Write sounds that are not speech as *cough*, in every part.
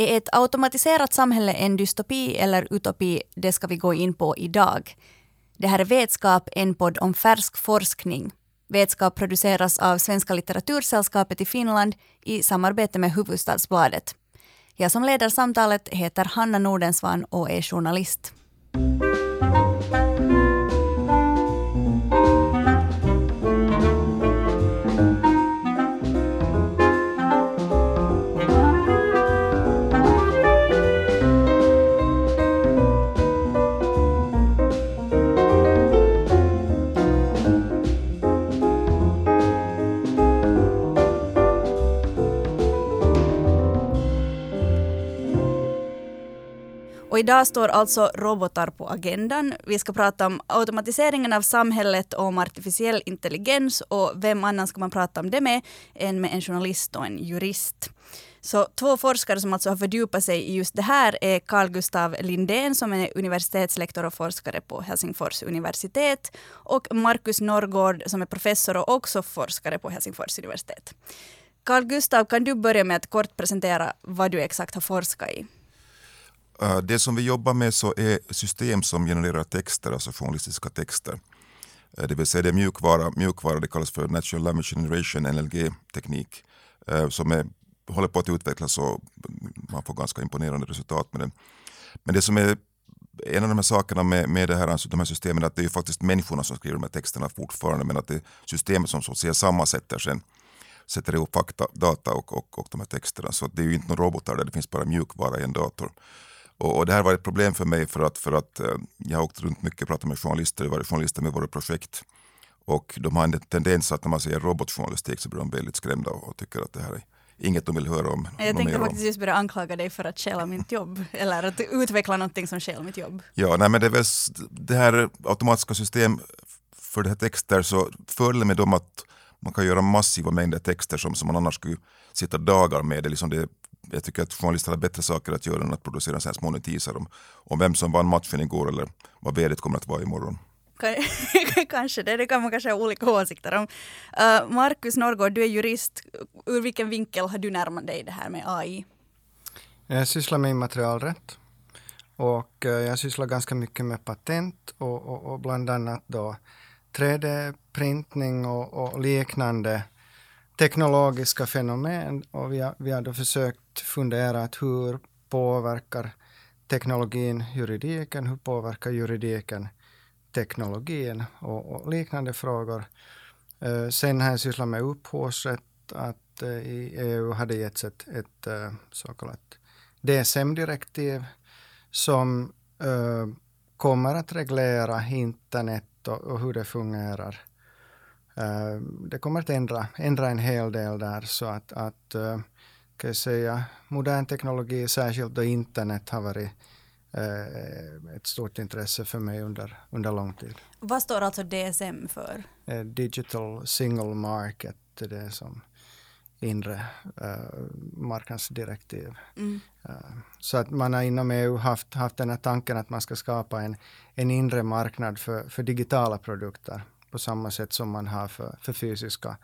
Är ett automatiserat samhälle en dystopi eller utopi? Det ska vi gå in på idag. Det här är Vetskap, en podd om färsk forskning. Vetskap produceras av Svenska litteratursällskapet i Finland i samarbete med Hufvudstadsbladet. Jag som leder samtalet heter Hanna Nordensvan och är journalist. Och idag står alltså robotar på agendan. Vi ska prata om automatiseringen av samhället och om artificiell intelligens och vem annan ska man prata om det med än med en journalist och en jurist. Så två forskare som alltså har fördjupat sig i just det här är Carl Gustav Lindén som är universitetslektor och forskare på Helsingfors universitet och Markus Norrgård som är professor och också forskare på Helsingfors universitet. Carl Gustav, kan du börja med att kort presentera vad du exakt har forskat i? Eh, det som vi jobbar med så är system som genererar texter, alltså journalistiska texter. Eh, det vill säga det är mjukvara, mjukvara det kallas för Natural Language Generation, NLG-teknik, eh, som är, håller på att utvecklas och man får ganska imponerande resultat med den. Men det som är en av de här sakerna med, med det här, alltså de här systemen är att det är faktiskt människorna som skriver de här texterna fortfarande men att det är systemet som så att säga sammansätter sen sätter ihop fakta, data och, och, och de här texterna. Så det är ju inte några robotar där, det finns bara mjukvara i en dator. Och, och, det här var ett problem för mig för att, för att eh, jag har åkt runt mycket och pratat med journalister, varit journalister med våra projekt. Och de har en tendens att när man säger robotjournalistik så blir de väldigt skrämda och, tycker att det här är inget de vill höra om. Jag tänkte faktiskt just börja anklaga dig för att stjäla mitt jobb *laughs* eller att utveckla någonting som stjäl mitt jobb. Ja, nej, men det, är väl, det här automatiska system för det här texter så fördelen med dem att man kan göra massiva mängder texter som, som man annars skulle sitta dagar med. Det, liksom det jag tycker att journalister har bättre saker att göra än att producera så här små notiser om, om vem som vann matchen igår eller vad vädret kommer att vara imorgon. *laughs* kanske det, det kan man kanske ha olika åsikter om. Uh, Markus Norrgård, du är jurist. Ur vilken vinkel har du närmat dig det här med AI? Jag sysslar med immaterialrätt och uh, jag sysslar ganska mycket med patent och, och, och bland annat då 3D-printning och, och liknande teknologiska fenomen och vi har, vi har då försökt fundera att hur påverkar teknologin juridiken, hur påverkar juridiken teknologin och, och liknande frågor. Eh, sen har jag sysslat med upphovsrätt, att eh, i EU hade getts ett, ett eh, så kallat DSM-direktiv som kommer att reglera internet och, och hur det fungerar det kommer att ändra, ändra en hel del där så att, att kan jag säga, modern teknologi, särskilt då internet har varit eh, ett stort intresse för mig under, under lång tid. Vad står alltså DSM för? Digital Single Market, det är som inre uh, marknadsdirektiv. Mm. Uh, så att man har inom EU haft, haft den här tanken att man ska skapa en, en inre marknad för, för digitala produkter på samma sätt som man har för, för fysiska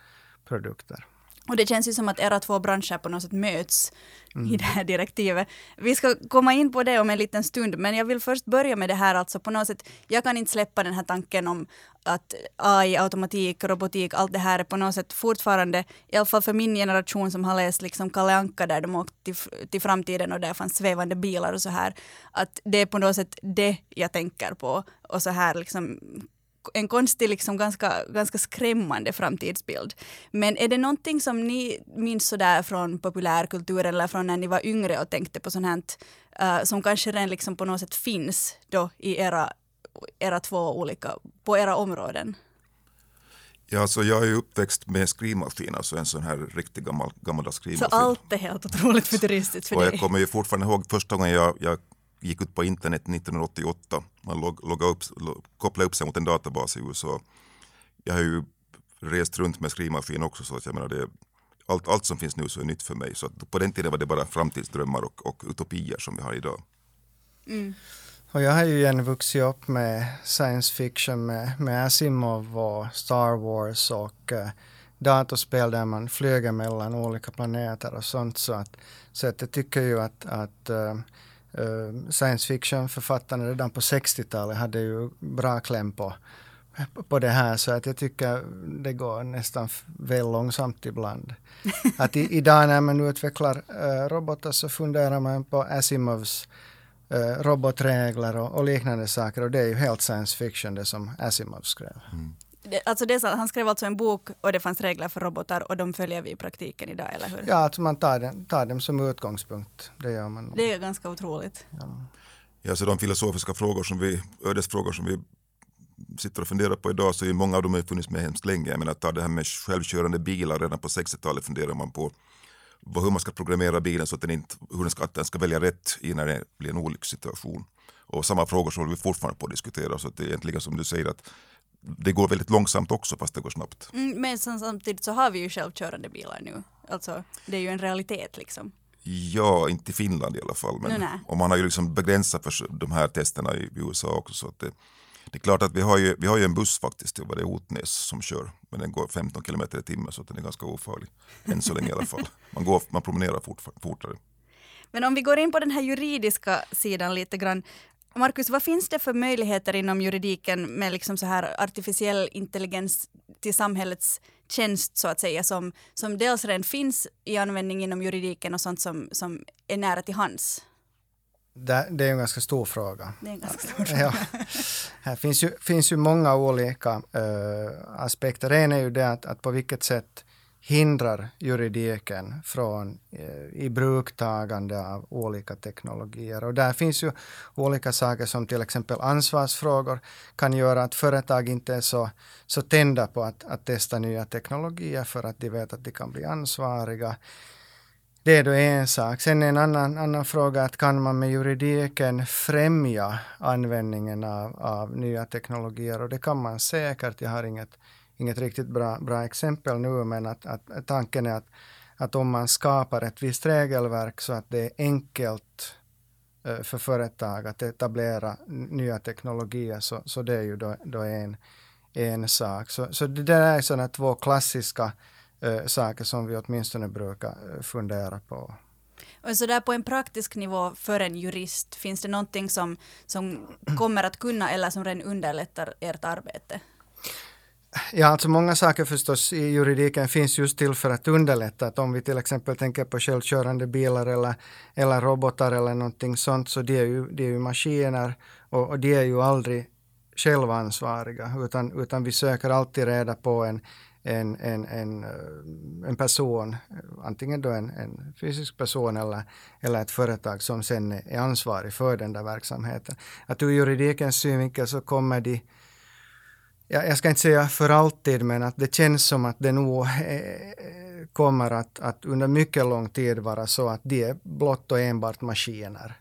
produkter. Och det känns ju som att era två branscher på något sätt möts mm. i det här direktivet. Vi ska komma in på det om en liten stund, men jag vill först börja med det här alltså på något sätt. Jag kan inte släppa den här tanken om att AI, automatik, robotik, allt det här är på något sätt fortfarande, i alla fall för min generation som har läst liksom Kalle Anka där de åkte till, till framtiden och där fanns svävande bilar och så här, att det är på något sätt det jag tänker på och så här liksom en konstig, liksom ganska, ganska skrämmande framtidsbild. Men är det någonting som ni minns sådär från populärkulturen eller från när ni var yngre och tänkte på sånt här uh, som kanske redan liksom på något sätt finns då i era, era två olika, på era områden? Ja, alltså jag är uppväxt med skrivmaskin, alltså en sån här riktig gammal, gammaldags skrivmaskin. Så allt är helt otroligt futuristiskt för och dig? Jag kommer ju fortfarande ihåg första gången jag, jag gick ut på internet 1988. Man log, loggade upp, kopplade upp sig mot en databas i USA. Jag har ju rest runt med skrivmaskin också så att jag menar det, allt, allt som finns nu så är nytt för mig. Så på den tiden var det bara framtidsdrömmar och, och utopier som vi har idag. Mm. Och jag har ju igen vuxit upp med science fiction med, med Asimov och Star Wars och uh, datorspel där man flyger mellan olika planeter och sånt. Så att, så att jag tycker ju att, att uh, science fiction-författarna redan på 60-talet hade ju bra kläm på, på det här så att jag tycker det går nästan väl långsamt ibland. *laughs* Att i, idag när man utvecklar uh, robotar så funderar man på Asimovs uh, robotregler och, och, liknande saker och det är ju helt science fiction det som Asimov skrev. Mm. Det, alltså det, han skrev alltså en bok och det fanns regler för robotar och de följer vi i praktiken idag, eller hur? Ja, alltså man tar, den, tar dem som utgångspunkt. Det gör man. Det är ganska otroligt. Ja. ja, så de filosofiska frågor som vi, ödesfrågor som vi sitter och funderar på idag så är många av dem har funnits med hemskt länge. Jag menar ta det här med självkörande bilar redan på 60-talet funderar man på hur man ska programmera bilen så att den, inte, hur den ska, att den ska välja rätt innan det blir en olyckssituation. Och samma frågor så håller vi fortfarande på att diskutera så att det är egentligen som du säger att det går väldigt långsamt också fast det går snabbt. Mm, men samtidigt så har vi ju självkörande bilar nu. Alltså det är ju en realitet liksom. Ja, inte i Finland i alla fall. Men, no, och man har ju liksom begränsat för de här testerna i USA också. Så att det, det är klart att vi har ju, vi har ju en buss faktiskt till Otnäs som kör. Men den går 15 kilometer i timmen så den är ganska ofarlig. Än så länge i alla fall. *laughs* Man, går, man promenerar fort, fortare. Men om vi går in på den här juridiska sidan lite grann. Markus, vad finns det för möjligheter inom juridiken med liksom så här artificiell intelligens till samhällets tjänst så att säga som, som dels redan finns i användning inom juridiken och sånt som, som är nära till hands? Det, det är en ganska stor fråga. Det är en ganska stor *laughs* fråga. Ja. *laughs* Här finns ju, finns ju många olika uh, aspekter. En är ju det att, att på vilket sätt hindrar juridiken från eh, i bruktagande av olika teknologier. Och där finns ju olika saker som till exempel ansvarsfrågor kan göra att företag inte är så, så tända på att, att testa nya teknologier för att de vet att de kan bli ansvariga. Det är då en sak. Sen en annan, annan fråga att kan man med juridiken främja användningen av, av nya teknologier och det kan man säkert. Jag har inget inget riktigt bra, bra exempel nu, men att, att, tanken är att, att om man skapar ett visst regelverk så att det är enkelt eh, för företag att etablera nya teknologier, så, så det är ju då, då en, en sak. Så, så det där är sådana två klassiska äh, saker som vi åtminstone brukar eh, fundera på. Och så där på en praktisk nivå för en jurist, finns det någonting som, som kommer att kunna eller som redan underlättar ert arbete? Ja, alltså många saker förstås i juridiken finns just till för att underlätta. Att om vi till exempel tänker på självkörande bilar eller, eller robotar eller någonting sånt, så det är ju, det är ju maskiner och, och de är ju aldrig självansvariga, utan, utan vi söker alltid reda på en, en, en, en, eh, en person, antingen då en, en fysisk person eller, eller ett företag som sen är ansvarig för den där verksamheten. Att ur juridikens synvinkel så kommer de jag, jag ska inte säga för alltid, men att det känns som att det nog eh, kommer att, att under mycket lång tid vara så att de är blott och enbart maskiner.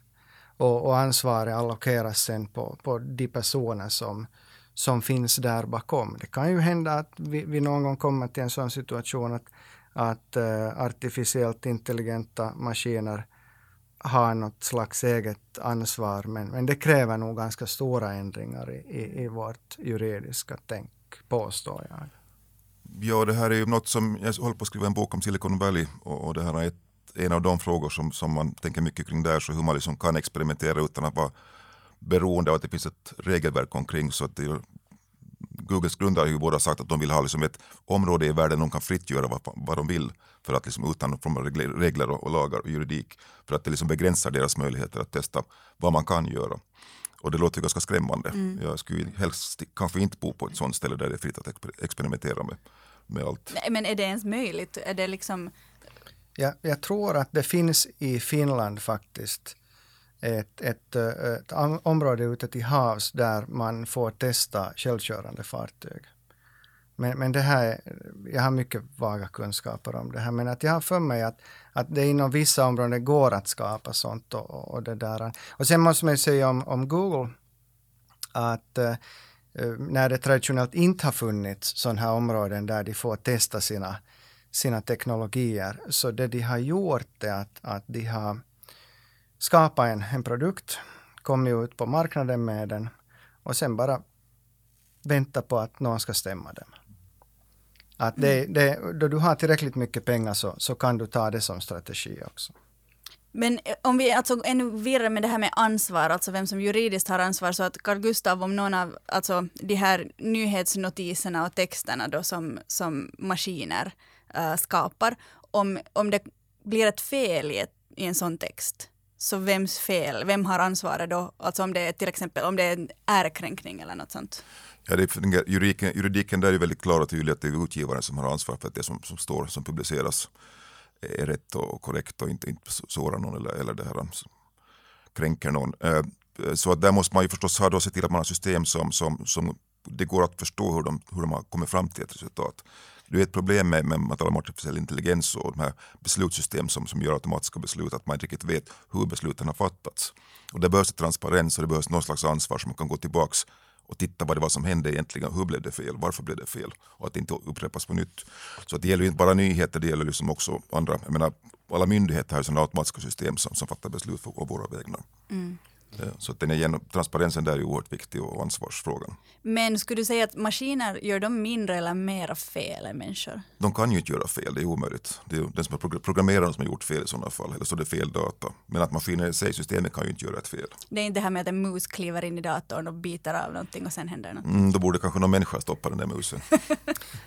Och, och ansvaret allokeras sen på, på de personer som, som finns där bakom. Det kan ju hända att vi, vi någon gång kommer till en sån situation att, att uh, artificiellt intelligenta maskiner ha något slags eget ansvar, men, men det kräver nog ganska stora ändringar i, i, i vårt juridiska tänk, påstår jag. Ja, det här är ju något som, jag håller på att skriva en bok om Silicon Valley och, och det här är ett, en av de frågor som, som man tänker mycket kring där, så hur man liksom kan experimentera utan att vara beroende av att det finns ett regelverk omkring. Så att det, Googles grundare har ju båda sagt att de vill ha liksom ett område i världen där de kan fritt göra vad, vad de vill för att liksom utan regler och, och lagar och juridik för att det liksom begränsar deras möjligheter att testa vad man kan göra. Och det låter ganska skrämmande. Mm. Jag skulle helst kanske inte bo på ett sånt ställe där det är fritt att experimentera med, med allt. Nej, men är det ens möjligt? Är det liksom... Ja, jag tror att det finns i Finland faktiskt ett, ett, eh, ett område ute till havs där man får testa självkörande fartyg. Men, men det här, jag har mycket vaga kunskaper om det här, men att jag har för mig att, att det inom vissa områden går att skapa sånt och, och det där. Och sen måste man ju säga om, om Google att eh, när det traditionellt inte har funnits sådana här områden där de får testa sina, sina teknologier, så det de har gjort är att, att de har skapa en, en produkt, kommit ut på marknaden med den och sen bara vänta på att någon ska stämma dem. Att det, det, då du har tillräckligt mycket pengar så, så kan du ta det som strategi också. Men eh, om vi alltså ännu vidare med det här med ansvar, alltså vem som juridiskt har ansvar, så att Carl Gustav, om någon av alltså, de här nyhetsnotiserna och texterna då som, som maskiner uh, skapar, om, om det blir ett fel i, ett, i en sån text, så vems fel? Vem har ansvaret då? Alltså om det är till exempel om det är en ärkränkning eller något sånt. Ja, det, juridiken, juridiken där är väldigt klar och tydlig att det är utgivaren som har ansvar för att det som, som står, som publiceras eh, är rätt och korrekt och inte, inte sårar någon eller, eller det här, eh, kränker någon. Eh, så att där måste man ju förstås ha då, se till att man har system som, som, som det går att förstå hur de, hur de har kommit fram till ett resultat. Det är ett problem med, med man talar om artificiell intelligens och de här beslutssystem som, som gör automatiska beslut, att man inte riktigt vet hur besluten har fattats. Och det behövs transparens och det behövs någon slags ansvar som man kan gå tillbaks och titta vad det var som hände egentligen, hur blev det fel, varför blev det fel och att det inte upprepas på nytt. Så det gäller inte bara nyheter, det gäller liksom också andra, jag menar, alla myndigheter har ju sådana automatiska system som, som fattar beslut på våra vägnar. Mm. Eh, så den är transparensen där är oerhört viktig och ansvarsfrågan. Men skulle du säga att maskiner gör de mindre eller mera fel än människor? De kan ju inte göra fel, det är omöjligt. Det är den som är programmeraren som har gjort fel i sådana fall, eller så är det fel data. Men att maskiner i sig, systemet kan ju inte göra ett fel. Det är inte det här med att en mus kliver in i datorn och biter av någonting och sen händer något? Mm, då borde kanske någon människa stoppa den där musen.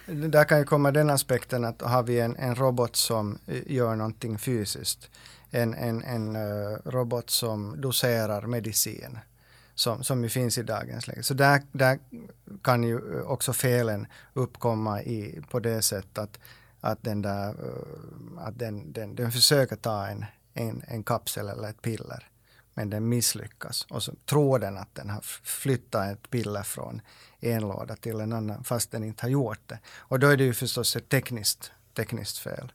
*laughs* där kan ju komma den aspekten att har vi en, en robot som gör någonting fysiskt en, en, en eh, robot som doserar medicin som, som ju finns i dagens läge. Så där, där kan ju eh, också felen uppkomma i, på det sättet att, att, den, där, eh, att den, den, den försöker ta en, en, en kapsel eller ett piller men den misslyckas och så tror den att den har flyttat ett piller från en låda till en annan fast den inte har gjort det. Och då är det ju förstås ett tekniskt, tekniskt fel.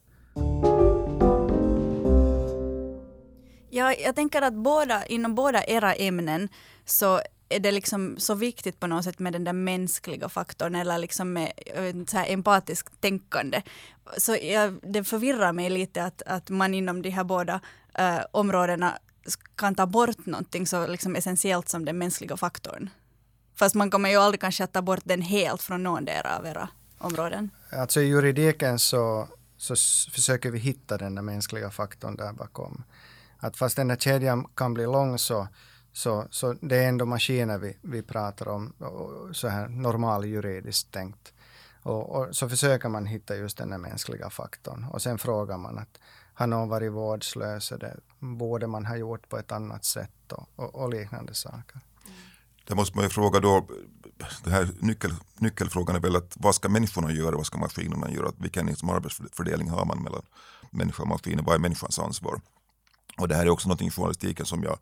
Ja, jag tänker att båda, inom båda era ämnen så är det liksom så viktigt på något sätt med den där mänskliga faktorn eller liksom med så här empatiskt tänkande. Så jag, det förvirrar mig lite att, att man inom de här båda äh, områdena kan ta bort någonting så liksom essentiellt som den mänskliga faktorn. Fast man kommer ju aldrig kanske att ta bort den helt från någon av era områden. Alltså i juridiken så, så försöker vi hitta den där mänskliga faktorn där bakom att fast den här kedjan kan bli lång så, så, så det är ändå maskiner vi, vi pratar om, så här normal juridiskt tänkt. Och, och, så försöker man hitta just den här mänskliga faktorn och sen frågar man att har någon varit vårdslös, det borde man ha gjort på ett annat sätt och, och, och liknande saker. Det måste man ju fråga då, det här nyckel, nyckelfrågan är väl att vad ska människorna göra, vad ska maskinerna göra, vilken liksom arbetsfördelning har man mellan människa och maskiner, vad är människans ansvar? Och det här är också något i journalistiken som jag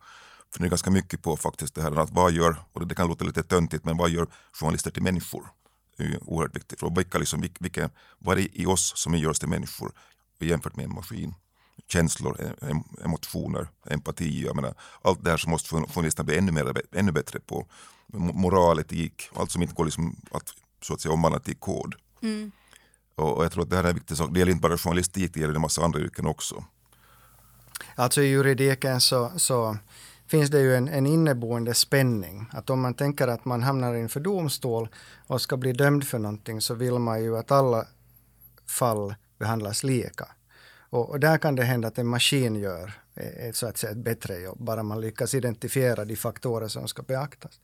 funderar ganska mycket på faktiskt. Det här att vad gör, och det kan låta lite töntigt, men vad gör journalister till människor? Det är oerhört viktigt. För vilka, liksom, vilka, vad är det i oss som gör oss till människor jämfört med en maskin? Känslor, emotioner, empati. Jag menar, allt det här som måste journalisterna bli ännu, mer, ännu bättre på. Moral, etik, allt som inte går liksom att, så att säga, omvandla till kod. Mm. Och, och, jag tror att det här är en viktig sak. Det gäller inte bara journalistik, det gäller en massa andra yrken också. Alltså i juridiken så, så finns det ju en, en inneboende spänning. Att om man tänker att man hamnar inför domstol och ska bli dömd för någonting så vill man ju att alla fall behandlas lika. Och, och där kan det hända att en maskin gör eh, ett, så att säga, ett bättre jobb, bara man lyckas identifiera de faktorer som ska beaktas.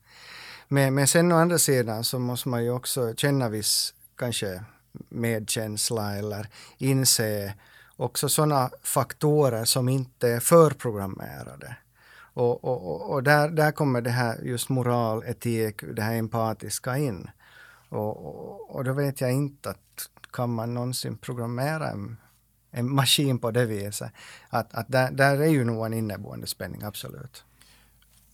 Men, men sen å andra sidan så måste man ju också känna viss kanske medkänsla eller inse också sådana faktorer som inte är förprogrammerade. Och, och, och där, där kommer det här just moral, etik, det här empatiska in. Och, och, och då vet jag inte att kan man någonsin programmera en, en maskin på det viset. Att, att där, där är ju nog en inneboende spänning, absolut.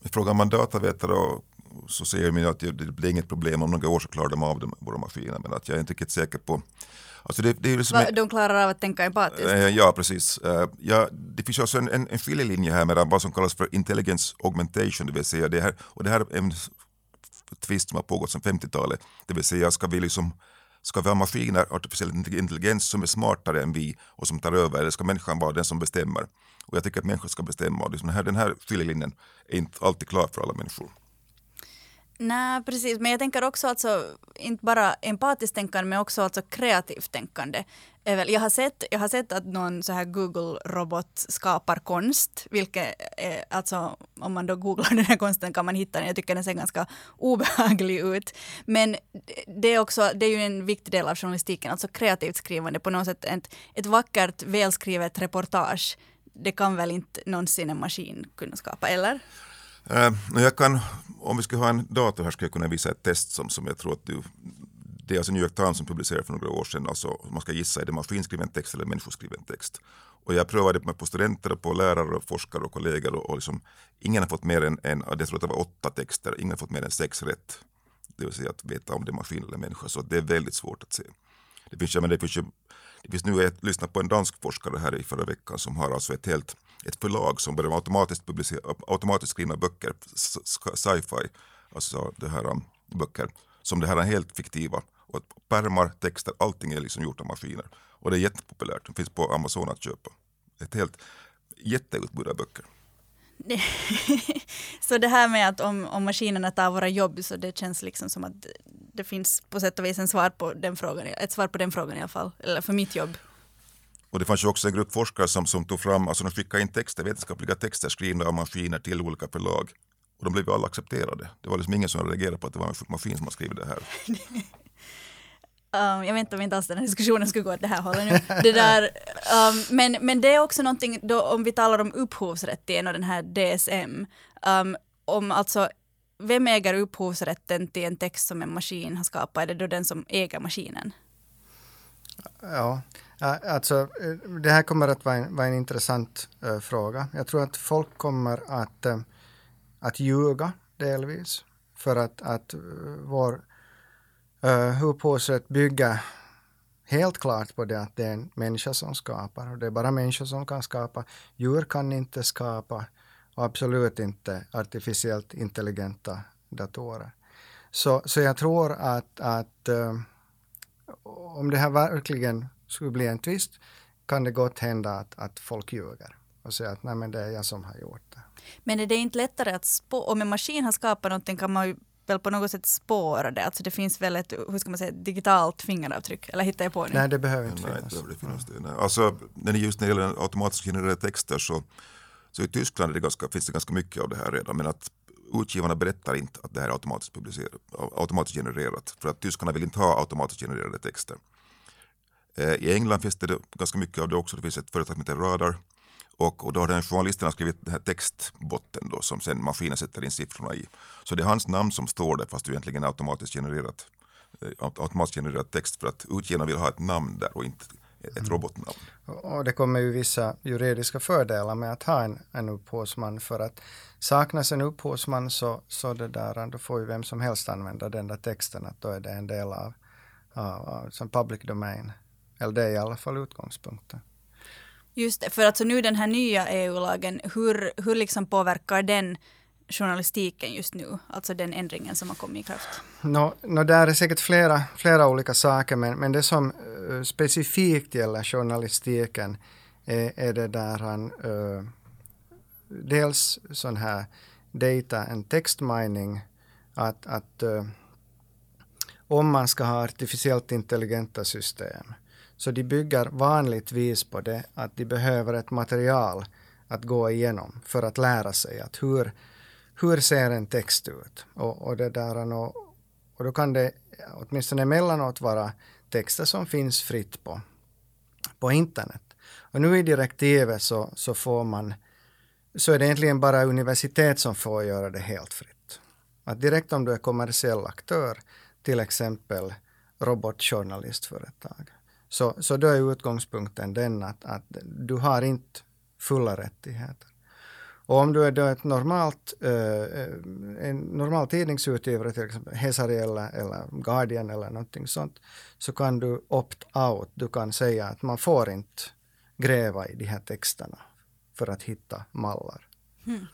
Frågar man datavetare så säger man att det, det blir inget problem om några år så klarar de av de, våra maskiner. Men att jag är inte riktigt säker på Alltså det, det är liksom Va, de klarar av att tänka empatiskt? Eh, ja, precis. Eh, ja, det finns också en, en, en skiljelinje här mellan vad som kallas för intelligence augmentation, det vill säga det här, och det här är en tvist som har pågått sedan 50-talet, det vill säga ska vi liksom Ska vi ha maskiner, artificiell intelligens som är smartare än vi och som tar över eller ska människan vara den som bestämmer? Och jag tycker att människan ska bestämma och liksom den, här, den här skiljelinjen är inte alltid klar för alla människor. Nej, precis. Men jag tänker också alltså, inte bara empatiskt tänkande, men också alltså kreativt tänkande. Jag har, sett, jag har sett att någon så här Google-robot skapar konst, vilket är, alltså om man då googlar *laughs* den här konsten kan man hitta den. Jag tycker den ser ganska *laughs* obehaglig ut. Men det är också, det är ju en viktig del av journalistiken, alltså kreativt skrivande på något sätt. Ett, ett vackert, välskrivet reportage, det kan väl inte någonsin en maskin kunna skapa, eller? Uh, jag kan, om vi skulle ha en dator här skulle jag kunna visa ett test som, som jag tror att du det är alltså New York Times som publicerade för några år sedan. Alltså, man ska gissa, är det maskinskriven text eller människoskriven text? Och jag prövade det på studenter, på lärare, och forskare och kollegor och, och liksom, ingen har fått mer än, en, jag tror att det var åtta texter, ingen har fått mer än sex rätt. Det vill säga att veta om det är maskin eller människa, så det är väldigt svårt att se. Det finns, men det finns, det finns nu, jag lyssnade på en dansk forskare här i förra veckan som har alltså ett helt ett förlag som börjar automatiskt, publicera, automatiskt skriva böcker, sci-fi, alltså det här um, böcker, som det här är helt fiktiva. Och pärmar, texter, allting är liksom gjort av maskiner. Och det är jättepopulärt, det finns på Amazon att köpa. Ett helt jätteutbud av böcker. *laughs* så det här med att om, om maskinerna tar våra jobb så det känns liksom som att det finns på sätt och vis en svar på den frågan, ett svar på den frågan i alla fall, eller för mitt jobb. Och det fanns ju också en grupp forskare som, som tog fram, alltså de skickade in texter, vetenskapliga texter skrivna av maskiner till olika förlag. Och de blev ju alla accepterade. Det var liksom ingen som reagerade på att det var en maskin som har skrivit det här. *laughs* Um, jag vet inte om inte alls den här diskussionen skulle gå åt det här hållet nu. Det där, um, men, men det är också någonting, då, om vi talar om upphovsrätten och den här DSM, um, om alltså vem äger upphovsrätten till en text som en maskin har skapat? Är det då den som äger maskinen? Ja, alltså eh, det här kommer att vara en, vara en intressant uh, fråga. Jag tror att folk kommer att, uh, att ljuga delvis för att, att vår uh, upphovsrätt bygger helt klart på det att det är en människa som skapar och det är bara människor som kan skapa. Djur kan inte skapa och absolut inte artificiellt intelligenta datorer. Så, så jag tror att, att um, om det här verkligen skulle bli en tvist kan det gott hända att, att folk ljuger och säger att nej men det är jag som har gjort det. Men är det inte lättare att spå, om en maskin har skapat någonting kan man ju väl på något sätt spåra det? Alltså det finns väl ett, hur ska man säga, digitalt fingeravtryck? Eller hittar jag på nu? Nej, det behöver inte nej, finnas. Det finnas det. Nej. Alltså, när det just när det gäller automatiskt genererade texter så, så i Tyskland är det ganska, finns det ganska mycket av det här redan. Men att utgivarna berättar inte att det här är automatiskt, publicerat, automatiskt genererat. För att tyskarna vill inte ha automatiskt genererade texter. Eh, I England finns det ganska mycket av det också. Det finns ett företag som heter Radar. Och, och då har den journalisten skrivit den här textbotten då, som sen maskinen sätter in siffrorna i. Så det är hans namn som står där fast det egentligen är automatiskt genererat, eh, automatiskt genererat text för att utgivarna vill ha ett namn där och inte ett mm. robotnamn. Och det kommer ju vissa juridiska fördelar med att ha en, en upphovsman för att saknas en upphovsman så, så det där, då får ju vem som helst använda den där texten att då är det en del av, av, av som public domain. Eller det är i alla fall utgångspunkten. Just det, för alltså nu den här nya EU-lagen, hur, hur liksom påverkar den journalistiken just nu, alltså den ändringen som har kommit i kraft? No, no, där är säkert flera, flera olika saker, men, men det som uh, specifikt gäller journalistiken är, är det där han uh, dels sån här data and text mining, att, att uh, om man ska ha artificiellt intelligenta system så de bygger vanligtvis på det att de behöver ett material att gå igenom för att lära sig att hur, hur ser en text ut. Och, och, det där, och, och då kan det åtminstone emellanåt vara texter som finns fritt på, på internet. Och nu i direktivet så, så får man så är det egentligen bara universitet som får göra det helt fritt. Att direkt om du är kommersiell aktör, till exempel robotjournalistföretag, så, så då är utgångspunkten den att, att du har inte fulla rättigheter. Och om du är då ett normalt, eh, en normal tidningsutgivare, till exempel Hesari eller, eller Guardian eller någonting sånt, så kan du opt-out. Du kan säga att man får inte gräva i de här texterna för att hitta mallar. Mm.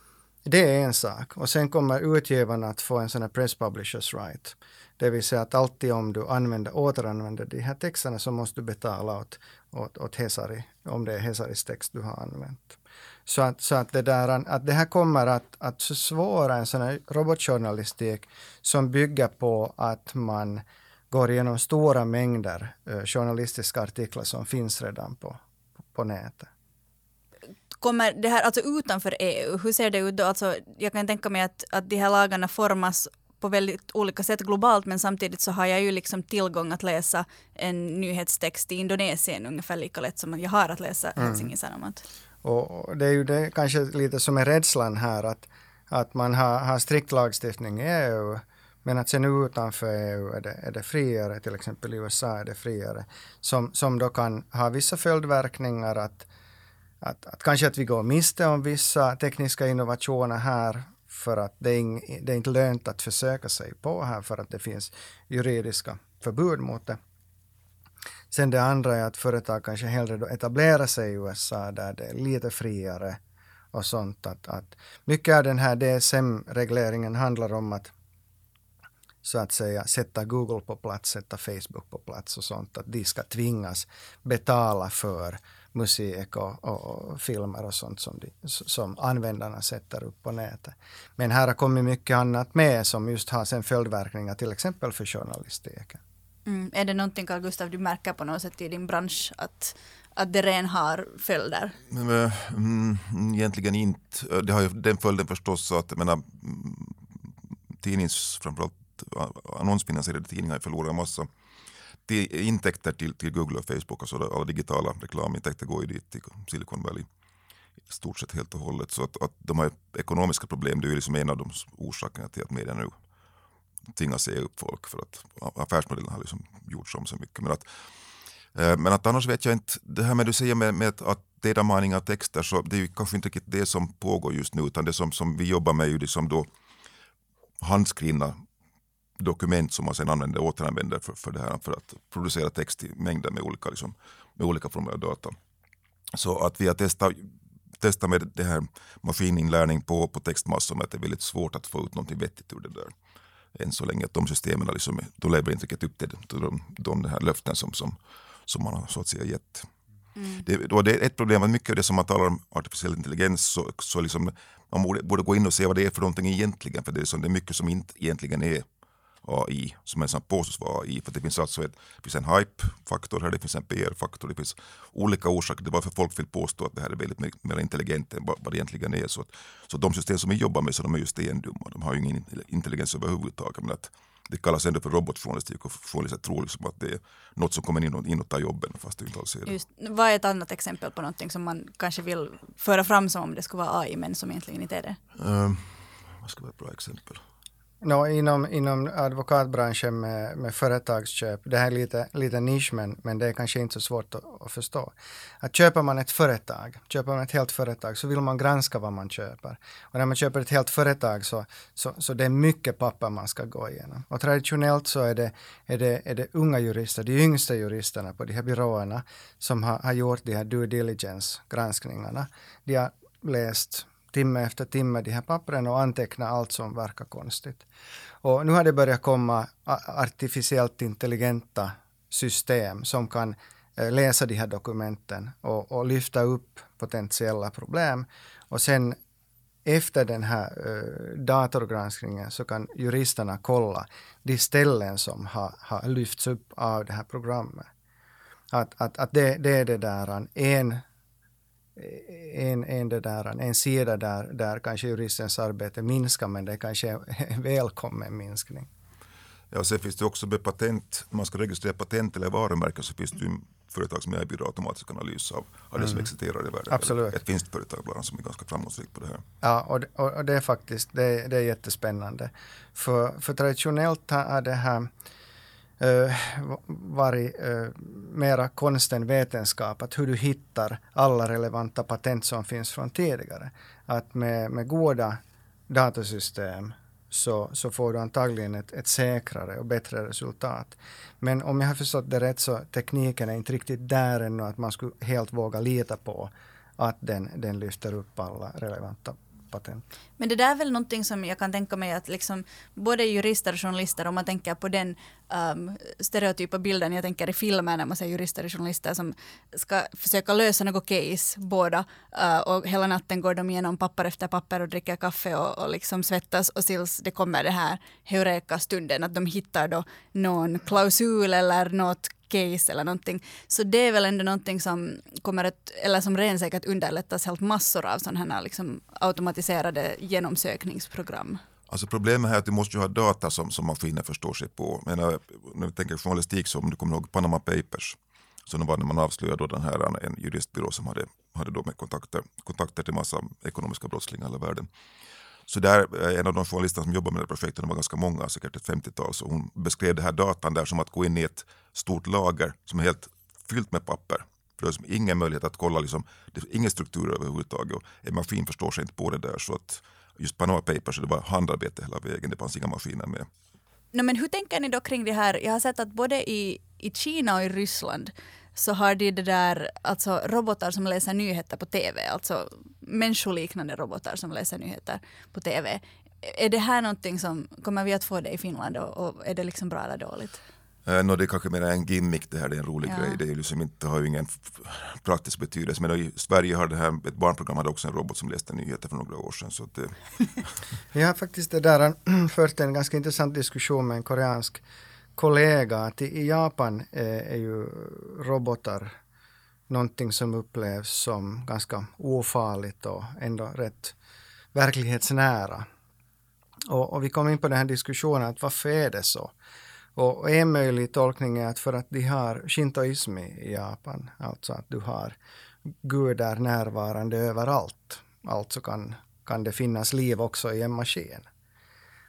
Det är en sak. Och sen kommer utgivarna att få en sån här press publishers right. Det vill säga att alltid om du använder, återanvänder de här texterna så måste du betala åt, åt, åt Hesari, om det är Hesaris text du har använt. Så att, så att, det, där, att det här kommer att, att försvåra en sån här robotjournalistik som bygger på att man går igenom stora mängder eh, journalistiska artiklar som finns redan på, på nätet. Kommer det här alltså utanför EU, hur ser det ut då? Alltså, jag kan tänka mig att, att de här lagarna formas på väldigt olika sätt globalt men samtidigt så har jag ju liksom tillgång att läsa en nyhetstext i Indonesien ungefär lika lätt som jag har att läsa mm. Helsingin Sanomat. Och det är ju det kanske lite som är rädslan här att, att man har, har strikt lagstiftning i EU men att sen utanför EU är det, är det friare, till exempel i USA är det friare, som, som då kan ha vissa följdverkningar att, att, att kanske att vi går miste om vissa tekniska innovationer här för att det är, ing, det är inte lönt att försöka sig på här för att det finns juridiska förbud mot det. Sen det andra är att företag kanske hellre då etablerar sig i USA där det är lite friare och sånt. Att, att mycket av den här DSM-regleringen handlar om att så att säga sätta Google på plats, sätta Facebook på plats och sånt. Att de ska tvingas betala för musik och, och, och, filmer och sånt som, de, som användarna sätter upp på nätet. Men här har kommit mycket annat med som just har sen följdverkningar till exempel för journalistiken. Mm. Är det någonting Carl Gustav du märker på något sätt i din bransch att, att det redan har följder? Mm, egentligen inte. Det har ju den följden förstås att jag menar, tidnings, framförallt annonsfinansierade tidningar förlorar en massa intäkter till, till Google och Facebook. Alltså alla digitala reklamintäkter går ju dit till Silicon Valley i stort sett helt och hållet. Så att, att de har ekonomiska problem det är ju liksom en av de orsakerna till att media nu tvingas se upp folk för att affärsmodellen har liksom gjorts om så mycket. Men att, eh, men att annars vet jag inte, det här med du säger med, med att datamining av texter så det är ju kanske inte riktigt det som pågår just nu utan det som, som vi jobbar med är ju liksom då handskrivna dokument som man sen använder, återanvänder för, för det här för att producera text i mängder med olika, liksom, med olika former av data. Så att vi har testat, testat med det här maskininlärning på, på textmassor men att det är väldigt svårt att få ut något vettigt ur det där. Än så länge att de systemen liksom, de lever inte riktigt upp till de, de, de här löften som, som, som man har så att säga gett. Mm. Det, då det är ett problem att mycket av det som man talar om artificiell intelligens så, så liksom, man borde, borde gå in och se vad det är för någonting egentligen. För det är, så, det är mycket som inte egentligen är AI som en sån påstås vara AI. För det finns alltså ett, det finns en hype-faktor här, det finns en PR-faktor, det finns olika orsaker till varför folk vill påstå att det här är väldigt mycket mer intelligent än vad det egentligen är. Så, att, så de system som vi jobbar med så de är ju stendumma, de har ju ingen intelligens överhuvudtaget. Men att det kallas ändå för robotjournalistik och journalister tror liksom att det är något som kommer in och, in och tar jobben fast det inte alls är det. Just, vad är ett annat exempel på någonting som man kanske vill föra fram som om det skulle vara AI men som egentligen inte är det? Um, vad ska vara ett bra exempel? No, inom, inom advokatbranschen med, med företagsköp, det här är lite, lite nisch men, men det är kanske inte så svårt att, att, förstå. Att köper man ett företag, köper man ett helt företag så vill man granska vad man köper. Och när man köper ett helt företag så, så, så det är mycket papper man ska gå igenom. Och traditionellt så är det, är det, är det unga jurister, de yngsta juristerna på de här byråerna som har, har gjort de här due diligence-granskningarna. De har läst timme efter timme de här pappren och anteckna allt som verkar konstigt. Och nu har det börjat komma artificiellt intelligenta system som kan eh, läsa de här dokumenten och, och lyfta upp potentiella problem. Och sen efter den här uh, datorgranskningen så kan juristerna kolla de ställen som har, har lyfts upp av det här programmet. Att, att, att det, det är det där en en, en, det där, en sida där, där kanske juristens arbete minskar men det är kanske *laughs* en välkommen minskning. Ja, sen finns det också med patent, man ska registrera patent eller varumärken så finns det ju företag som erbjuder automatisk analys av, av det som mm. existerar i världen. Absolut. Ett finskt företag bland som är ganska framgångsrikt på det här. Ja, och, och, och det är faktiskt det, det är jättespännande. För, för traditionellt har det här Eh, varit uh, eh, mera konst än vetenskap, att hur du hittar alla relevanta patent som finns från tidigare. Att med, med goda datasystem så, så får du antagligen ett, ett säkrare och bättre resultat. Men om jag har förstått det rätt så tekniken är inte riktigt där ännu att man skulle helt våga lita på att den, den lyfter upp alla relevanta patent. Men det där är väl någonting som jag kan tänka mig att liksom både jurister och journalister, om man tänker på den um, stereotypa bilden jag tänker i filmer när man ser jurister och journalister som ska försöka lösa något case båda uh, och hela natten går de igenom papper efter papper och dricker kaffe och, och liksom svettas och tills det kommer det här heureka-stunden att de hittar då någon klausul eller något case eller någonting. Så det är väl ändå någonting som kommer att, eller som ren säkert underlättas helt massor av sådana här liksom automatiserade genomsökningsprogram. Alltså problemet här är att du måste ju ha data som, som maskinen förstår sig på. Men när vi tänker journalistik, så om du kommer ihåg Panama Papers, så det var när man avslöjade då den här, en juristbyrå som hade, hade då med kontakter, kontakter till massa ekonomiska brottslingar i hela världen. Så där, eh, en av de journalister som jobbar med det projektet, det var ganska många, säkert ett 50-tal, så hon beskrev det här datan där som att gå in i ett stort lager som är helt fyllt med papper. För det är liksom ingen möjlighet att kolla, liksom, det är ingen struktur överhuvudtaget och en maskin förstår sig inte på det där. Så att just Panama Papers, det var handarbete hela vägen, det fanns inga maskiner med. No, men hur tänker ni då kring det här? Jag har sett att både i, i Kina och i Ryssland så har de det där, alltså robotar som läser nyheter på TV, alltså människoliknande robotar som läser nyheter på TV. Är det här någonting som, kommer vi att få det i Finland och, och är det liksom bra eller dåligt? Eh, no, det är kanske mer en gimmick det här, det är en rolig Ja. grej. Det är liksom inte, har ju ingen praktisk betydelse. Men i Sverige har det här, ett barnprogram hade också en robot som läste nyheter för några år sedan. Så att det, *laughs* Jag har faktiskt det där *clears throat* fört en ganska intressant diskussion med en koreansk kollega att i i Japan är, är ju robotar någonting som upplevs som ganska ofarligt och ändå rätt verklighetsnära. Och, och vi kom in på den här diskussionen att varför är det så? Och en möjlig tolkning är att för att de har shintoism i Japan, alltså att du har gudar närvarande överallt. Alltså kan, kan det finnas liv också i en maskin.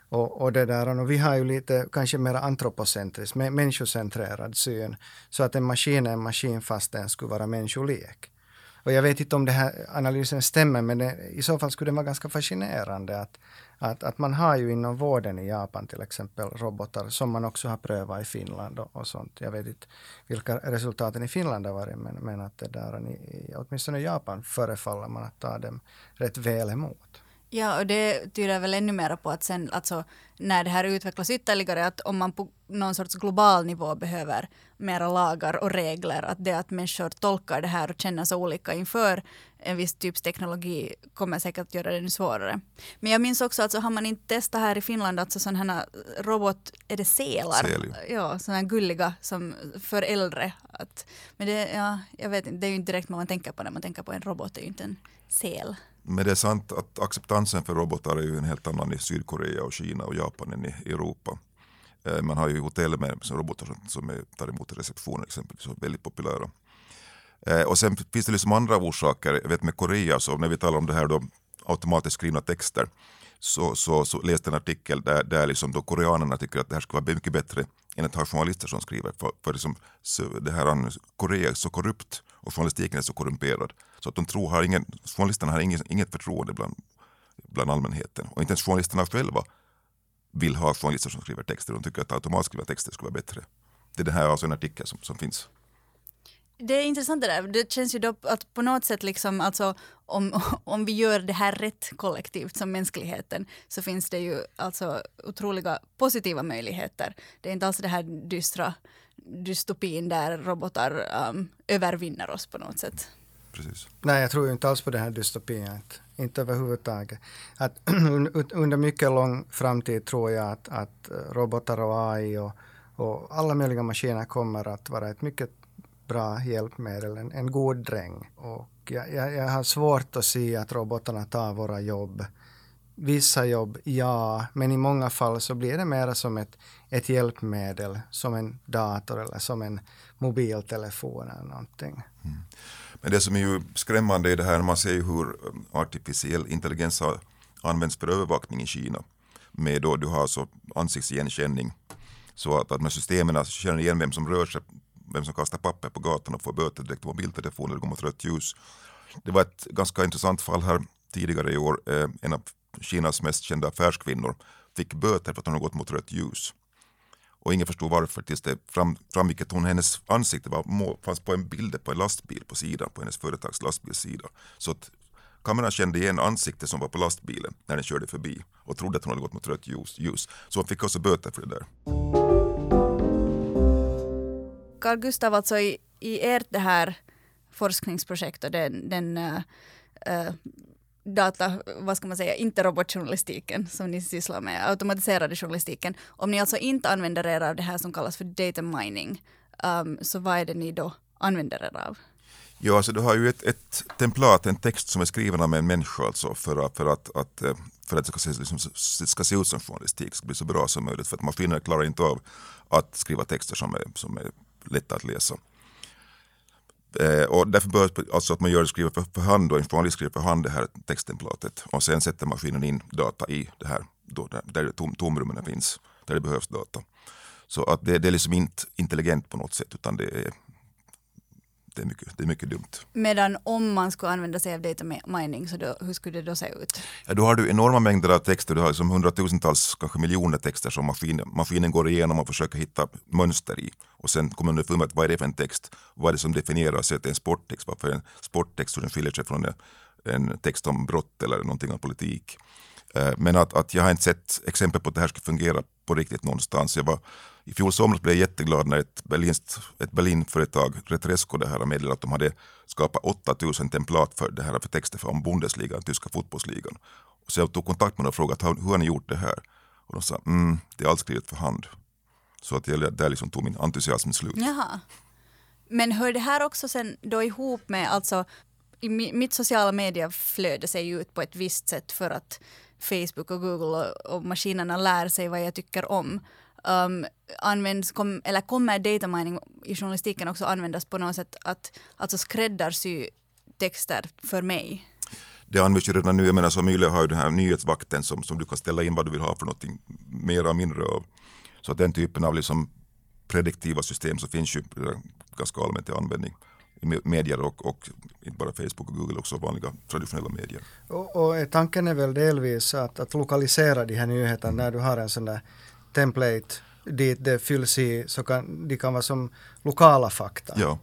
Och, och det där, och vi har ju lite kanske mer antropocentrisk, människocentrerad syn, så att en maskin är en maskin fast den skulle vara människolik. Och jag vet inte om den här analysen stämmer, men det, i så fall skulle den vara ganska fascinerande att, att, att man har ju inom vården i Japan till exempel robotar som man också har prövat i Finland och, och sånt. Jag vet inte vilka resultaten i Finland har varit, men, men att det där, i, åtminstone i Japan förefaller man att ta dem rätt väl emot. Ja, och det tyder väl ännu mer på att sen, alltså, när det här utvecklas ytterligare, att om man på någon sorts global nivå behöver mera lagar och regler, att det att människor tolkar det här och känner så olika inför en viss typs teknologi kommer säkert att göra det ännu svårare. Men jag minns också, alltså, har man inte testat här i Finland, alltså sådana här robot, är det selar? Sel, Ja, sådana här gulliga som för äldre. Att, men det, ja, jag vet inte, det är ju inte direkt vad man tänker på när man tänker på en robot, det är ju inte en sel men det är sant att acceptansen för robotar är ju en helt annan i Sydkorea och Kina och Japan än i Europa. Eh, man har ju hotell med robotar som, som tar emot receptioner exempelvis, som är väldigt populära. Eh, och sen finns det liksom andra orsaker. Jag vet med Korea, så när vi talar om det här då, automatiskt skrivna texter, så, så, så läste en artikel där, där liksom då koreanerna tycker att det här skulle vara mycket bättre än att ha journalister som skriver. För, för liksom, så det här, Korea är så korrupt och journalistiken är så korrumperad. Så att de tror, har ingen, journalisterna har ingen, inget förtroende bland, bland allmänheten. Och inte ens journalisterna själva vill ha journalister som skriver texter. De tycker att automatskrivna texter skulle vara bättre. Det är det här alltså en artikel som, som finns. Det är intressant det där. Det känns ju då att på något sätt liksom, alltså om, *laughs* om vi gör det här rätt kollektivt som mänskligheten så finns det ju alltså otroliga positiva möjligheter. Det är inte alls det här dystra dystopin där robotar um, övervinner oss på något sätt. Precis. Nej, jag tror inte alls på den här dystopin. Inte, inte överhuvudtaget. Att *clears throat* un- under mycket lång framtid tror jag att, att eh, robotar och AI och, och alla möjliga maskiner kommer att vara ett mycket bra hjälpmedel, en, en god dräng. Och jag, jag, jag har svårt att se att robotarna tar våra jobb. Vissa jobb, ja, men i många fall så blir det mer som ett, ett hjälpmedel, som en dator eller som en mobiltelefon eller någonting. Mm. Men det som är ju skrämmande i det här, man ser ju hur um, artificiell intelligens har använts för övervakning i Kina. Med då du har så ansiktsigenkänning. Så att, att med systemen alltså, känner igen vem som rör sig, vem som kastar papper på gatan och får böter direkt på mobiltelefonen, eller går mot rött ljus. Det var ett ganska intressant fall här tidigare i år. Eh, en av Kinas mest kända affärskvinnor fick böter för att hon hade gått mot rött ljus. Och ingen förstod varför tills det fram, framgick att hon, hennes ansikte var, fanns på en bild på en lastbil på sidan, på hennes företags lastbilssida. Så att Kameran kände igen ansiktet som var på lastbilen när den körde förbi och trodde att hon hade gått mot rött ljus. ljus. Så hon fick också böter för det där. Carl Gustav, alltså i, i ert det här forskningsprojekt och den, den uh, uh, data, vad ska man säga, inte robotjournalistiken som ni sysslar med, automatiserade journalistiken. Om ni alltså inte använder er av det här som kallas för data mining, um, så vad är det ni då använder er av? Ja, alltså du har ju ett, ett templat, en text som är skriven av en människa alltså för att, för att, att, eh, för att det ska se, liksom, ska se ut som journalistik, ska bli så bra som möjligt. För att maskiner klarar inte av att skriva texter som är, som är lätta att läsa. Eh, och därför behövs alltså att man gör skriver för, för hand och en journalist skriver för hand det här texttemplatet och sen sätter maskinen in data i det här då, där, där tom, tomrummen finns, där det behövs data. Så att det, det är liksom inte intelligent på något sätt utan det är, det är, mycket, det är mycket dumt. Medan om man skulle använda sig av data mining, så då, hur skulle det då se ut? Ja, då har du enorma mängder av texter, du har liksom hundratusentals, kanske miljoner texter som maskinen, maskinen går igenom och försöker hitta mönster i. Och sen kommer man underfund med vad är det för en text, vad är det som definierar sig är en sporttext, varför är en sporttext som skiljer sig från en, en text om brott eller någonting om politik. Eh, men att, att jag har inte sett exempel på att det här ska fungera på riktigt någonstans. Jag var, I fjol somras blev jag jätteglad när ett, Berlins, ett Berlinföretag, Retresco, det här meddelade att de hade skapat 8000 templat för det här för texter om Bundesliga, tyska fotbollsligan. Och så jag tog kontakt med dem och frågade hur har ni gjort det här? Och de sa mm, det är allt skrivet för hand. Så att jag, där liksom tog min entusiasm slut. Jaha. Men hör det här också sen då ihop med, alltså i mitt sociala medieflöde ser ju ut på ett visst sätt för att Facebook och Google och, och maskinerna lär sig vad jag tycker om. Um, används, kom, eller kommer data mining i journalistiken också användas på något sätt att alltså skräddarsy texter för mig? Det används ju redan nu. Jag menar som Yle har ju den här nyhetsvakten som, som du kan ställa in vad du vill ha för någonting mer och mindre av. Så att den typen av liksom prediktiva system så finns ju ganska allmänt i användning medier och, och, inte bara Facebook och Google, också vanliga traditionella medier. Och, och tanken är väl delvis att, att lokalisera de här nyheterna när du har en sån där template dit det fylls i, så kan de kan vara som lokala fakta. Ja,